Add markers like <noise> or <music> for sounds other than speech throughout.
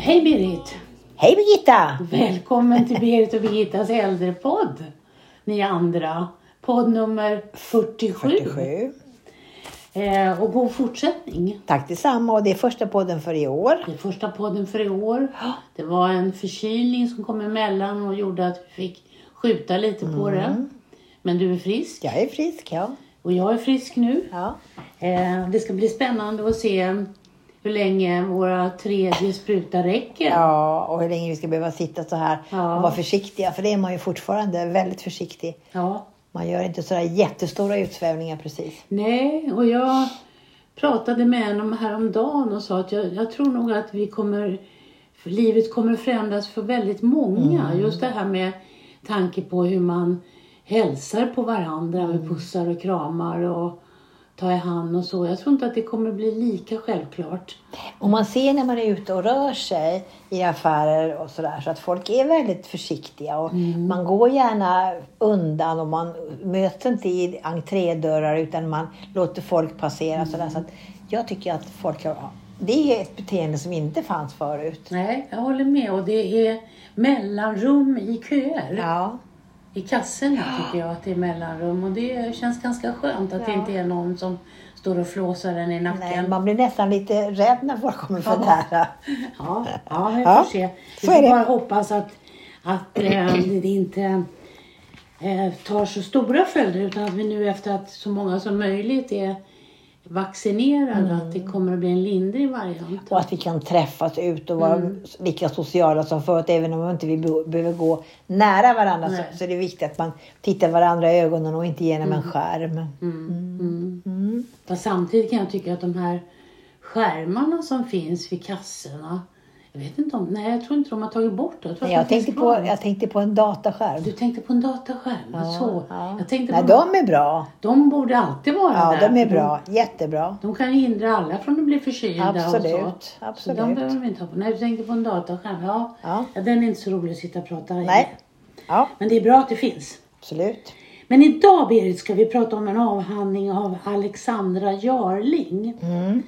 hej Berit! Hej Birgitta! Välkommen till Berit och Birgittas äldrepodd. Ni andra. Podd nummer 47. 47. Eh, och god fortsättning. Tack detsamma och det är första podden för i år. Det är första podden för i år. Det var en förkylning som kom emellan och gjorde att vi fick skjuta lite på det. Men du är frisk Jag är frisk, ja. och jag är frisk nu. ja. Eh, det ska bli spännande att se hur länge våra tredje spruta räcker. Ja, och hur länge vi ska behöva sitta så här Ja. och vara försiktiga. För det är man ju fortfarande väldigt försiktig. Ja. Man gör inte sådär jättestora utsvävningar precis. Nej, och jag pratade med honom häromdagen och sa att jag, jag tror nog att vi kommer, livet kommer förändras för väldigt många. Just det här med tanke på hur man hälsar på varandra med pussar och kramar och tar i hand och så. Jag tror inte att det kommer bli lika självklart. Och man ser när man är ute och rör sig i affärer och sådär så att folk är väldigt försiktiga. Och Man går gärna undan och man möts inte i entrédörrar utan man låter folk passera. Sådär. Så att jag tycker att folk har, det är ett beteende som inte fanns förut. Nej, jag håller med. Och det är mellanrum i köer. Ja, I kassorna tycker jag att det är mellanrum. Och det känns ganska skönt att det Ja. inte är någon som står och flåsar en i nacken. nej, man blir nästan lite rädd när folk kommer för Ja. nära. <laughs> Ja, ja vi Ja, får se. Vi får det. bara hoppas att, att eh, <clears throat> det inte eh, tar så stora följder utan att vi nu efter att så många som möjligt är vaccinerade att det kommer att bli en lindrig variant. Och att vi kan träffas ut och vara lika sociala som förut. Även om vi inte vi behöver gå nära varandra Nej. så, så är det viktigt att man tittar varandra i ögonen och inte genom en skärm. Mm. Fast samtidigt kan jag tycka att de här skärmarna som finns vid kassorna jag vet inte om, nej jag tror inte de har tagit bort det. Jag, de jag, tänkte på, jag tänkte på en dataskärm. Du tänkte på en dataskärm? så. Ja. Jag tänkte Nej, på de är bra. de borde alltid vara Ja, där. de är bra. Jättebra. De kan hindra alla från att bli förkylda och så. Absolut, Så absolut. de behöver vi inte ha på. Nej, du tänkte på en dataskärm. Ja. Ja. ja, den är inte så rolig att sitta och prata i. Nej. Ja, Men det är bra att det finns. absolut. Men idag Berit ska vi prata om en avhandling av Alexandra Jarling. Mm.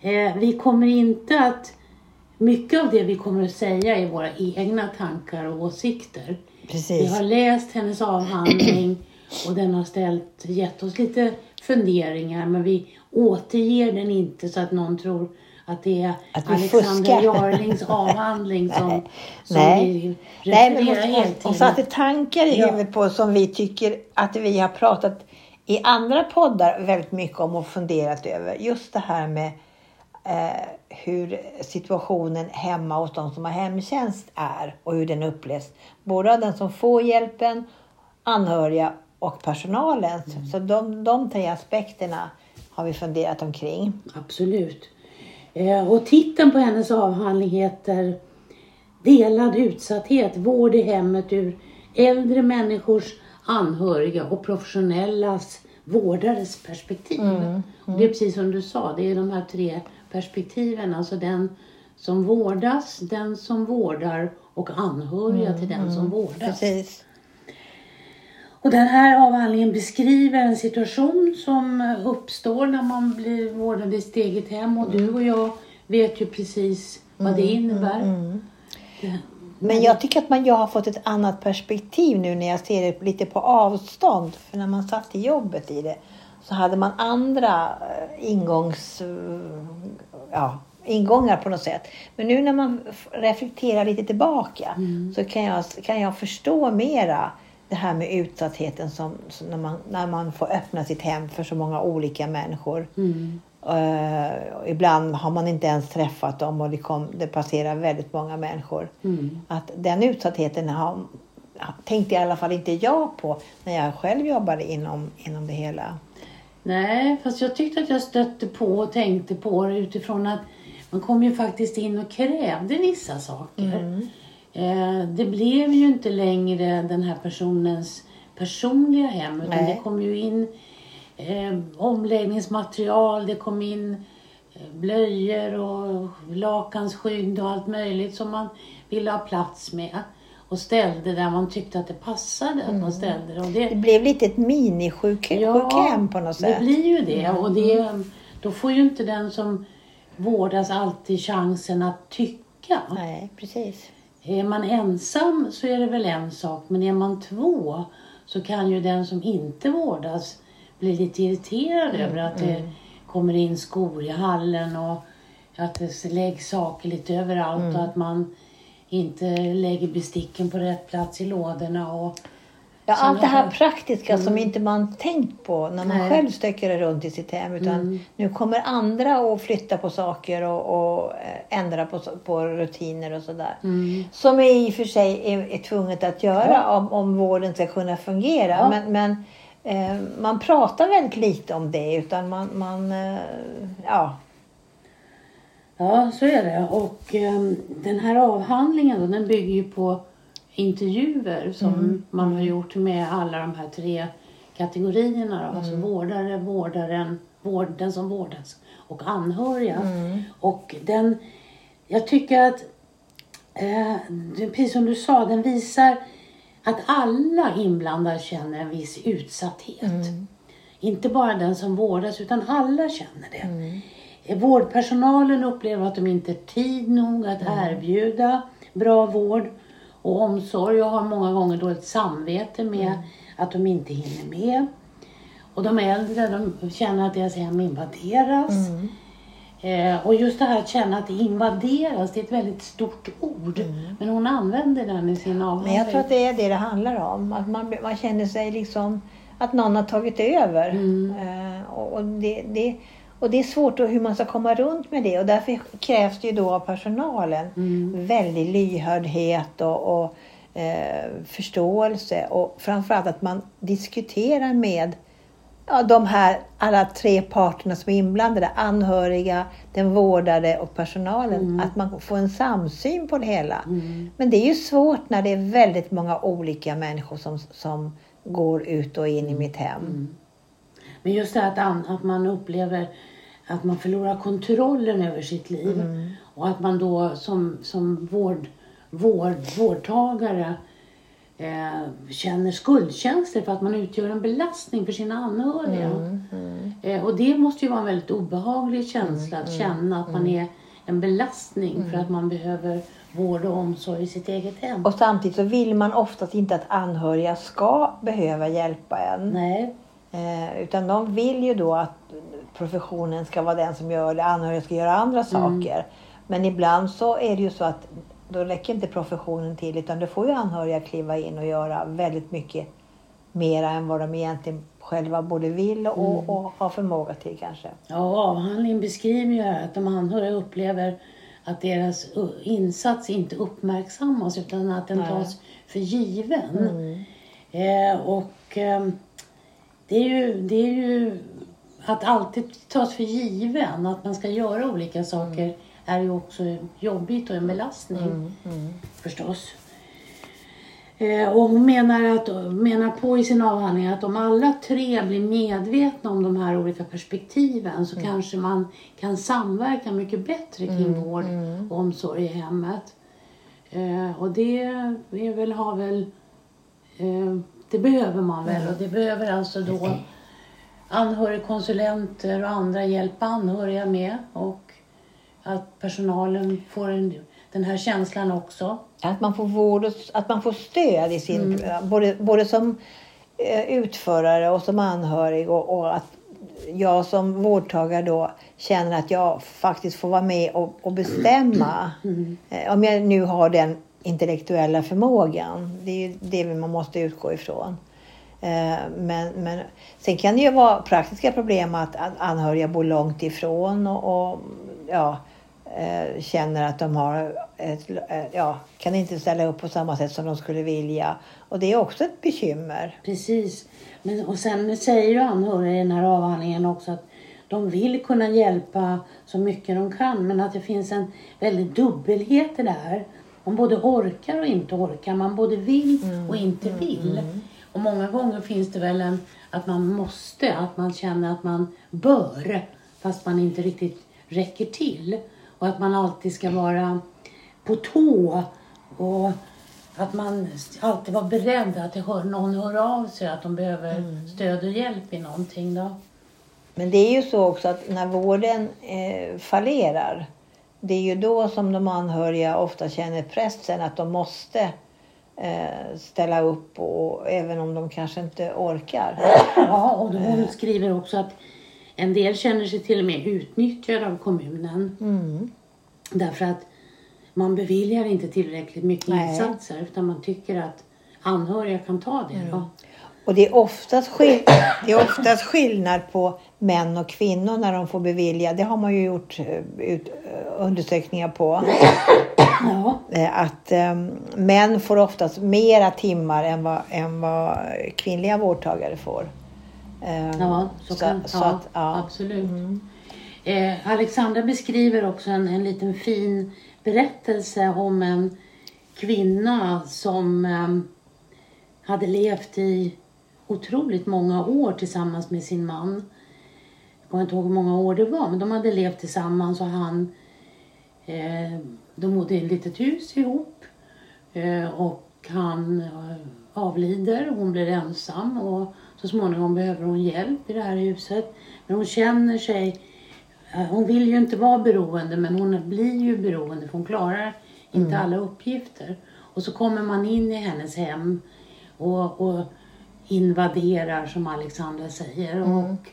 Eh, vi kommer inte att... Mycket av det vi kommer att säga är våra egna tankar och åsikter. Vi Precis. har läst hennes avhandling och den har ställt, gett oss lite funderingar men vi återger den inte så att någon tror att det är Att vi Alexander. Jarlings avhandling som, som Nej. vi Nej, men refererar hon, helt hon, satte tankar i Ja. huvudet på som vi tycker att vi har pratat i andra poddar väldigt mycket om och funderat över. Just det här med eh, hur situationen hemma hos de som har hemtjänst är och hur den upplevs. Både av den som får hjälpen, anhöriga och personalen. Mm. Så de, de tre aspekterna har vi funderat omkring. Absolut. Eh, och titeln på hennes avhandling heter Delad utsatthet, vård i hemmet ur äldre människors anhöriga och professionellas vårdares perspektiv. Och det är precis som du sa, det är de här tre perspektiven. Alltså den som vårdas, den som vårdar och anhöriga till den som vårdas. Precis. Och den här avhandlingen beskriver en situation som uppstår när man blir vårdad i sitt eget hem. Och du och jag vet ju precis vad det innebär. Det- Men jag tycker att man, jag har fått ett annat perspektiv nu när jag ser det lite på avstånd. För när man satt i jobbet i det så hade man andra eh, ingångs, ja, ingångar på något sätt. Men nu när man reflekterar lite tillbaka så kan jag, kan jag förstå mera det här med utsattheten som, som när, man, när man får öppna sitt hem för så många olika människor. Mm. Och ibland har man inte ens träffat dem och det, kom, det passerar väldigt många människor. Mm. Att den utsattheten har, tänkte i alla fall inte jag på när jag själv jobbade inom, inom det hela. Nej, fast jag tyckte att jag stötte på och tänkte på det utifrån att man kom ju faktiskt in och krävde vissa saker. Eh, det blev ju inte längre den här personens personliga hem utan Nej. det kom ju in eh, omläggningsmaterial, det kom in eh, blöjor och lakansskydd och allt möjligt som man ville ha plats med och ställde där man tyckte att det passade att man ställde det. Och det Det blev lite ett minisjukhem på något sätt. det blir ju det. Och det, då får ju inte den som vårdas alltid chansen att tycka. Nej, precis. Är man ensam så är det väl en sak, men är man två så kan ju den som inte vårdas bli lite irriterad över att det kommer in skor i hallen och att det läggs saker lite överallt och att man inte lägger besticken på rätt plats i lådorna. Och Ja, allt det här praktiska som inte man tänkt på när man Nej. själv stöcker runt i sitt hem. Utan nu kommer andra att flytta på saker och, och eh, ändra på, på rutiner och sådär. Som i och för sig är, är tvunget att göra Ja. om, om vården ska kunna fungera. Ja. Men, men eh, man pratar väldigt lite om det utan man, man eh, ja. Ja, så är det. Och ehm, den här avhandlingen då, den bygger ju på intervjuer som man har gjort med alla de här tre kategorierna. Då. Alltså vårdare, vårdaren, vård, den som vårdas och anhöriga. Och den, jag tycker att, eh, precis som du sa, den visar att alla inblandade känner en viss utsatthet. Inte bara den som vårdas utan alla känner det. Eh, Vårdpersonalen upplever att de inte har tid nog att erbjuda bra vård och omsorg och har många gånger dåligt samvete med att de inte hinner med. Och de äldre de känner att deras hem invaderas. Eh, och just det här att känna att det invaderas, det är ett väldigt stort ord. Men hon använder den i sin avhandling. Men jag tror att det är det det handlar om. Att man, man känner sig liksom att någon har tagit över. Eh, och, och, det, det, och det är svårt då hur man ska komma runt med det. Och därför krävs det ju då av personalen väldig lyhördhet och, och eh, förståelse. Och framförallt att man diskuterar med ja, de här alla tre parterna som är inblandade. Anhöriga, den vårdade och personalen. Att man får en samsyn på det hela. Men det är ju svårt när det är väldigt många olika människor som, som går ut och in i mitt hem. Men just det här att, att man upplever att man förlorar kontrollen över sitt liv. Och att man då som, som vård, vård, vårdtagare eh, känner skuldkänslor för att man utgör en belastning för sina anhöriga. Eh, och det måste ju vara en väldigt obehaglig känsla att känna att man är en belastning för att man behöver vård och omsorg i sitt eget hem. Och samtidigt så vill man oftast inte att anhöriga ska behöva hjälpa en. Nej. Eh, utan de vill ju då att professionen ska vara den som gör det, anhöriga ska göra andra saker. Men ibland så är det ju så att då räcker inte professionen till utan då får ju anhöriga kliva in och göra väldigt mycket mera än vad de egentligen själva både vill och, och har förmåga till kanske. Ja, avhandlingen beskriver ju här att de anhöriga upplever att deras insats inte uppmärksammas utan att den Nej. tas för given. Eh, och ehm, det, är ju, det är ju att alltid tas för given, att man ska göra olika saker är ju också jobbigt och en belastning förstås. Eh, och hon menar, att, menar på i sin avhandling att om alla tre blir medvetna om de här olika perspektiven så kanske man kan samverka mycket bättre kring vård och omsorg i hemmet. Eh, och det är väl, har väl, eh, det behöver man väl. Och det behöver alltså då anhörigkonsulenter och andra hjälpa anhöriga med och att personalen får en, den här känslan också. Att man får vård och, att man får stöd i sin, både, både som eh, utförare och som anhörig och, och att jag som vårdtagare då känner att jag faktiskt får vara med och, och bestämma. <clears throat> Eh, Om jag nu har den intellektuella förmågan. Det är ju det man måste utgå ifrån. Eh, Men, men sen kan det ju vara praktiska problem att anhöriga bor långt ifrån och, och ja, eh, känner att de har ett, eh, ja, kan inte ställa upp på samma sätt som de skulle vilja. Och det är också ett bekymmer. Precis. Men, och sen säger ju anhöriga i den här avhandlingen också att de vill kunna hjälpa så mycket de kan men att det finns en väldig dubbelhet i det här. Man både orkar och inte orkar. Man både vill och inte vill. Och många gånger finns det väl en att man måste, att man känner att man bör fast man inte riktigt räcker till. Och att man alltid ska vara på tå och att man alltid var beredd att hör, någon hör av sig att de behöver stöd och hjälp i någonting. Då. Men det är ju så också att när vården eh, fallerar det är ju då som de anhöriga ofta känner pressen att de måste ställa upp och även om de kanske inte orkar. Ja, och då hon skriver också att en del känner sig till och med utnyttjade av kommunen. Mm. Därför att man beviljar inte tillräckligt mycket Nej. insatser utan man tycker att anhöriga kan ta det. Då. Och det är, oftast skill- det är oftast skillnad på män och kvinnor när de får bevilja. Det har man ju gjort eh, ut, undersökningar på. Ja, Eh, Att eh, män får oftast mera timmar än vad, än vad kvinnliga vårdtagare får. Eh, ja, så, kan, så ja, att, ja. absolut. Eh, Alexandra beskriver också en, en liten fin berättelse om en kvinna som eh, hade levt i otroligt många år tillsammans med sin man. Jag kommer inte ihåg hur många år det var, men de hade levt tillsammans och han eh, de bodde i ett litet hus ihop eh, och han eh, avlider. Hon blir ensam och så småningom behöver hon hjälp i det här huset. Men hon känner sig eh, hon vill ju inte vara beroende men hon blir ju beroende för hon klarar inte alla uppgifter. Och så kommer man in i hennes hem och, och invaderar som Alexandra säger. Och,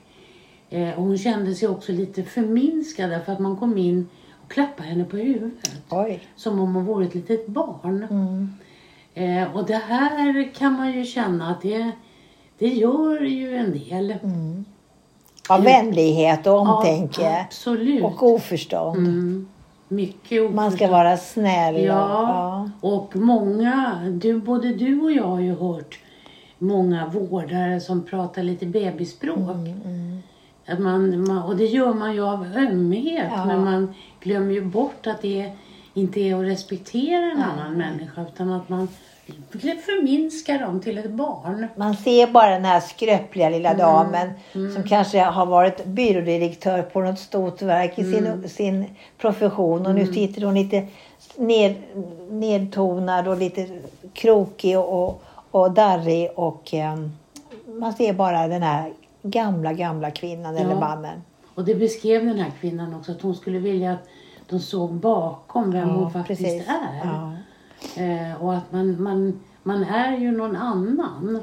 eh, hon kände sig också lite förminskad därför att man kom in och klappade henne på huvudet. Oj. Som om hon vore ett litet barn. Mm. Eh, och det här kan man ju känna att det, det gör ju en del. Mm. Av vänlighet och omtänke. Ja, absolut. och oförstånd. Mm. Mycket oförstånd. Man ska vara snäll. och- Ja, och många, du, både du och jag har ju hört många vårdare som pratar lite bebisspråk. Mm, Att man, man, och det gör man ju av ömhet Ja. men man glömmer ju bort att det inte är att respektera en annan människa utan att man förminskar dem till ett barn. Man ser bara den här skröpliga Mm. lilla damen som kanske har varit byrådirektör på något stort verk i Mm. sin, sin profession och nu sitter hon lite ned, nedtonad och lite krokig och, och darrig och ehm, man ser bara den här gamla, gamla kvinnan eller Ja. mannen. Och det beskrev den här kvinnan också att hon skulle vilja att de såg bakom vem hon faktiskt precis. är. Ja. Eh, och att man, man, man är ju någon annan.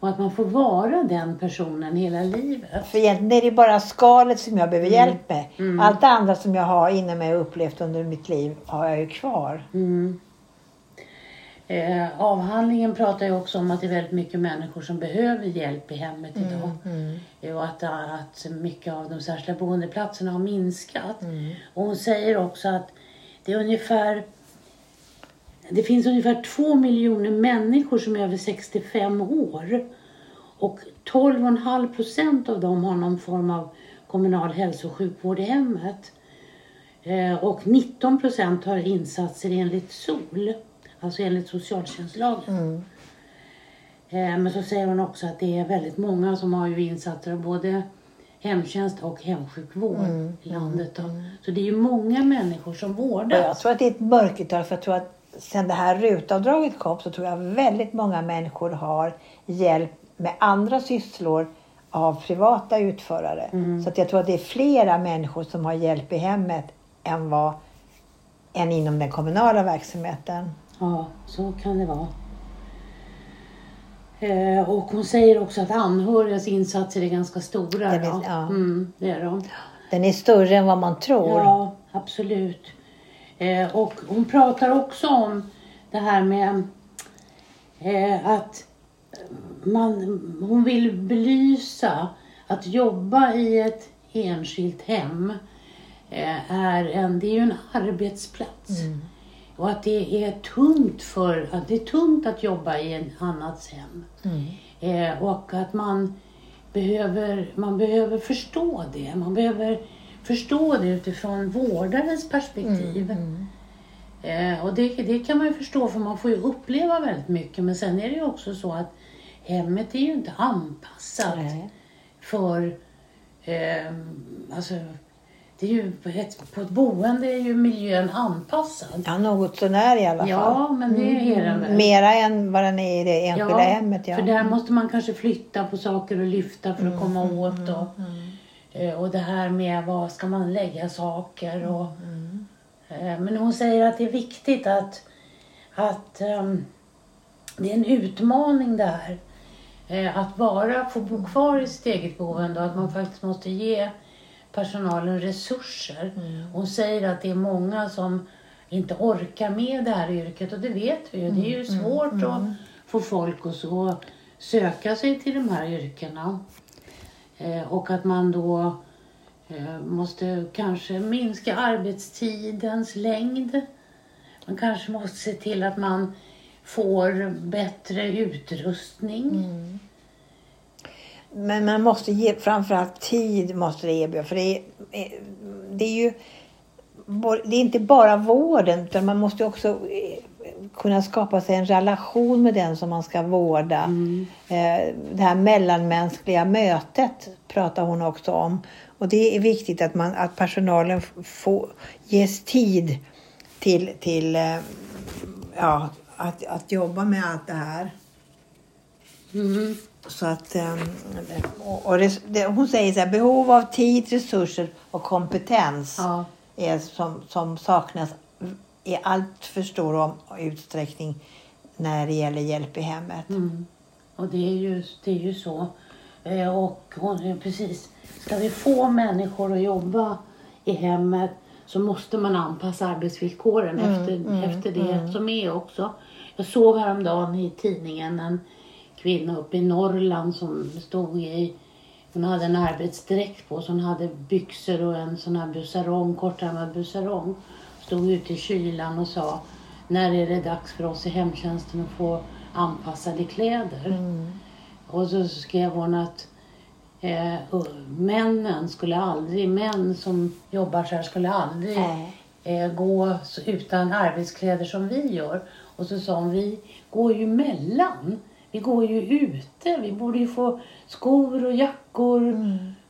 Och att man får vara den personen hela livet. För egentligen är det bara skalet som jag behöver Mm. hjälp med. Allt det andra som jag har inom mig och upplevt under mitt liv har jag ju kvar. Mm. Eh, avhandlingen pratar ju också om att det är väldigt mycket människor som behöver hjälp i hemmet idag. Eh, Och att, att mycket av de särskilda boendeplatserna har minskat. Och hon säger också att det är ungefär det finns ungefär två miljoner människor som är över 65 år. Och 12,5 procent av dem har någon form av kommunal hälso och sjukvård i hemmet. Eh, och 19 procent har insatser enligt SOL, alltså enligt socialtjänstlagen. Eh, men så säger hon också att det är väldigt många som har ju insatser av både hemtjänst och hemsjukvård i landet. Då. Så det är ju många människor som vårdas. jag tror att det är ett mörkertal för jag tror att sen det här rutavdraget kom så tror jag väldigt många människor har hjälp med andra sysslor av privata utförare. Så att jag tror att det är flera människor som har hjälp i hemmet än, vad, än inom den kommunala verksamheten. Ja, så kan det vara. Eh, och hon säger också att anhörigas insatser är ganska stora. Det då. ja. Mm, det är de. Den är större än vad man tror. Ja, absolut. Eh, och hon pratar också om det här med eh, att man, hon vill belysa att jobba i ett enskilt hem eh, är en, det är ju en arbetsplats. Och att det är tungt för, att det är tungt att jobba i en annats hem. Eh, och att man behöver, man behöver förstå det. Man behöver förstå det utifrån vårdarens perspektiv. Eh, och det, det kan man ju förstå för man får ju uppleva väldigt mycket. Men sen är det ju också så att hemmet är ju inte anpassat Nej. för... Eh, alltså, det är ju, på ett, boende är ju miljön anpassad. Ja, något sånär i alla fall. Ja, men det är den väl. Mera än vad den är i det enskilda hemmet. Ja. för där måste man kanske flytta på saker och lyfta för att komma åt. Och, eh, och det här med var ska man lägga saker och Eh, Men hon säger att det är viktigt att, att ehm, det är en utmaning det här. Eh, Att bara få bo kvar i sitt eget boende och att man faktiskt måste ge personalen resurser. Hon säger att det är många som inte orkar med det här yrket och det vet vi ju. Det är ju svårt att få folk att så söka sig till de här yrkena. Eh, och att man då eh, måste kanske minska arbetstidens längd. Man kanske måste se till att man får bättre utrustning. Men man måste ge, framförallt tid måste det erbjuda. För det är, eh, det är ju det är inte bara vården utan man måste också eh, kunna skapa sig en relation med den som man ska vårda. Eh, Det här mellanmänskliga mötet pratar hon också om. Och det är viktigt att, man, att personalen får, ges tid till, till ja, att, att jobba med allt det här. Mm. Så att, ehm, och, det, det, hon säger så här, behov av tid, resurser och kompetens Ja. är som, som saknas i allt för stor om, utsträckning när det gäller hjälp i hemmet. Mm. Och det är ju, det är ju så. Eh, Och hon, precis, ska vi få människor att jobba i hemmet så måste man anpassa arbetsvillkoren efter, efter det som är också. Jag såg häromdagen i tidningen en kvinna uppe i Norrland som stod i hon hade en arbetsdräkt på så hon hade byxor och en sån här busarong, kortärmad busarong. Stod ute i kylan och sa när är det dags för oss i hemtjänsten att få anpassade kläder? Och så skrev hon att eh, männen skulle aldrig, män som jobbar så här skulle aldrig eh, gå utan arbetskläder som vi gör. Och så sa hon, vi går ju mellan. Vi går ju ute. Vi borde ju få skor och jackor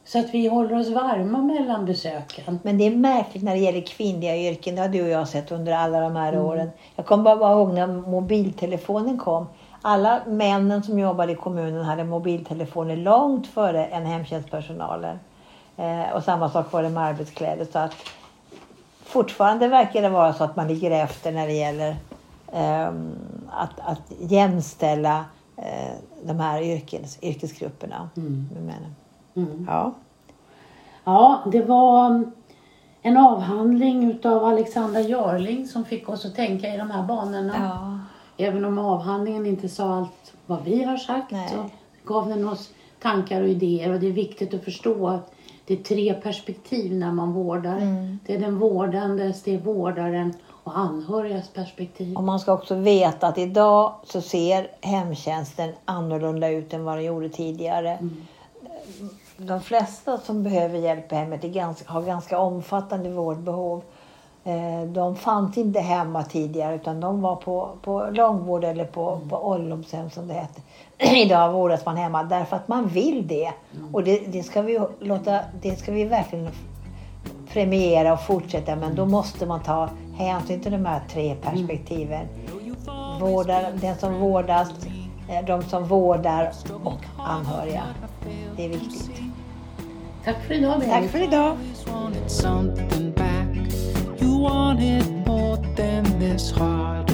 så att vi håller oss varma mellan besöken. Men det är märkligt när det gäller kvinnliga yrken. Det har du och jag sett under alla de här åren. Jag kommer bara, ihåg när mobiltelefonen kom. Alla männen som jobbade i kommunen hade mobiltelefoner långt före en hemtjänstpersonalen. Eh, och samma sak var det med arbetskläder. Så att fortfarande verkar det vara så att man ligger efter när det gäller ehm, att, att jämställa eh, de här yrkes, yrkesgrupperna med männen. Mm. Ja. Ja, det var en avhandling utav Alexandra Görling som fick oss att tänka i de här banorna. ja. Även om avhandlingen inte sa allt vad vi har sagt Nej. så gav den oss tankar och idéer och det är viktigt att förstå att det är tre perspektiv när man vårdar. Mm. Det är den vårdandes, det är vårdaren och anhörigas perspektiv. Och man ska också veta att idag så ser hemtjänsten annorlunda ut än vad den gjorde tidigare. De flesta som behöver hjälp i hemmet ganska, har ganska omfattande vårdbehov. Eh, De fanns inte hemma tidigare utan de var på, på långvård eller på, på ålderdomshem som det hette. <clears throat> Idag vårdas man hemma därför att man vill det. Och det, det, ska vi låta, det ska vi verkligen premiera och fortsätta men då måste man ta hänsyn till de här tre perspektiven. Vårdar, den som vårdas, eh, de som vårdar och anhöriga. Det är viktigt. Tack för idag Berit. Tack för idag! always wanted something back. You wanted more than this heart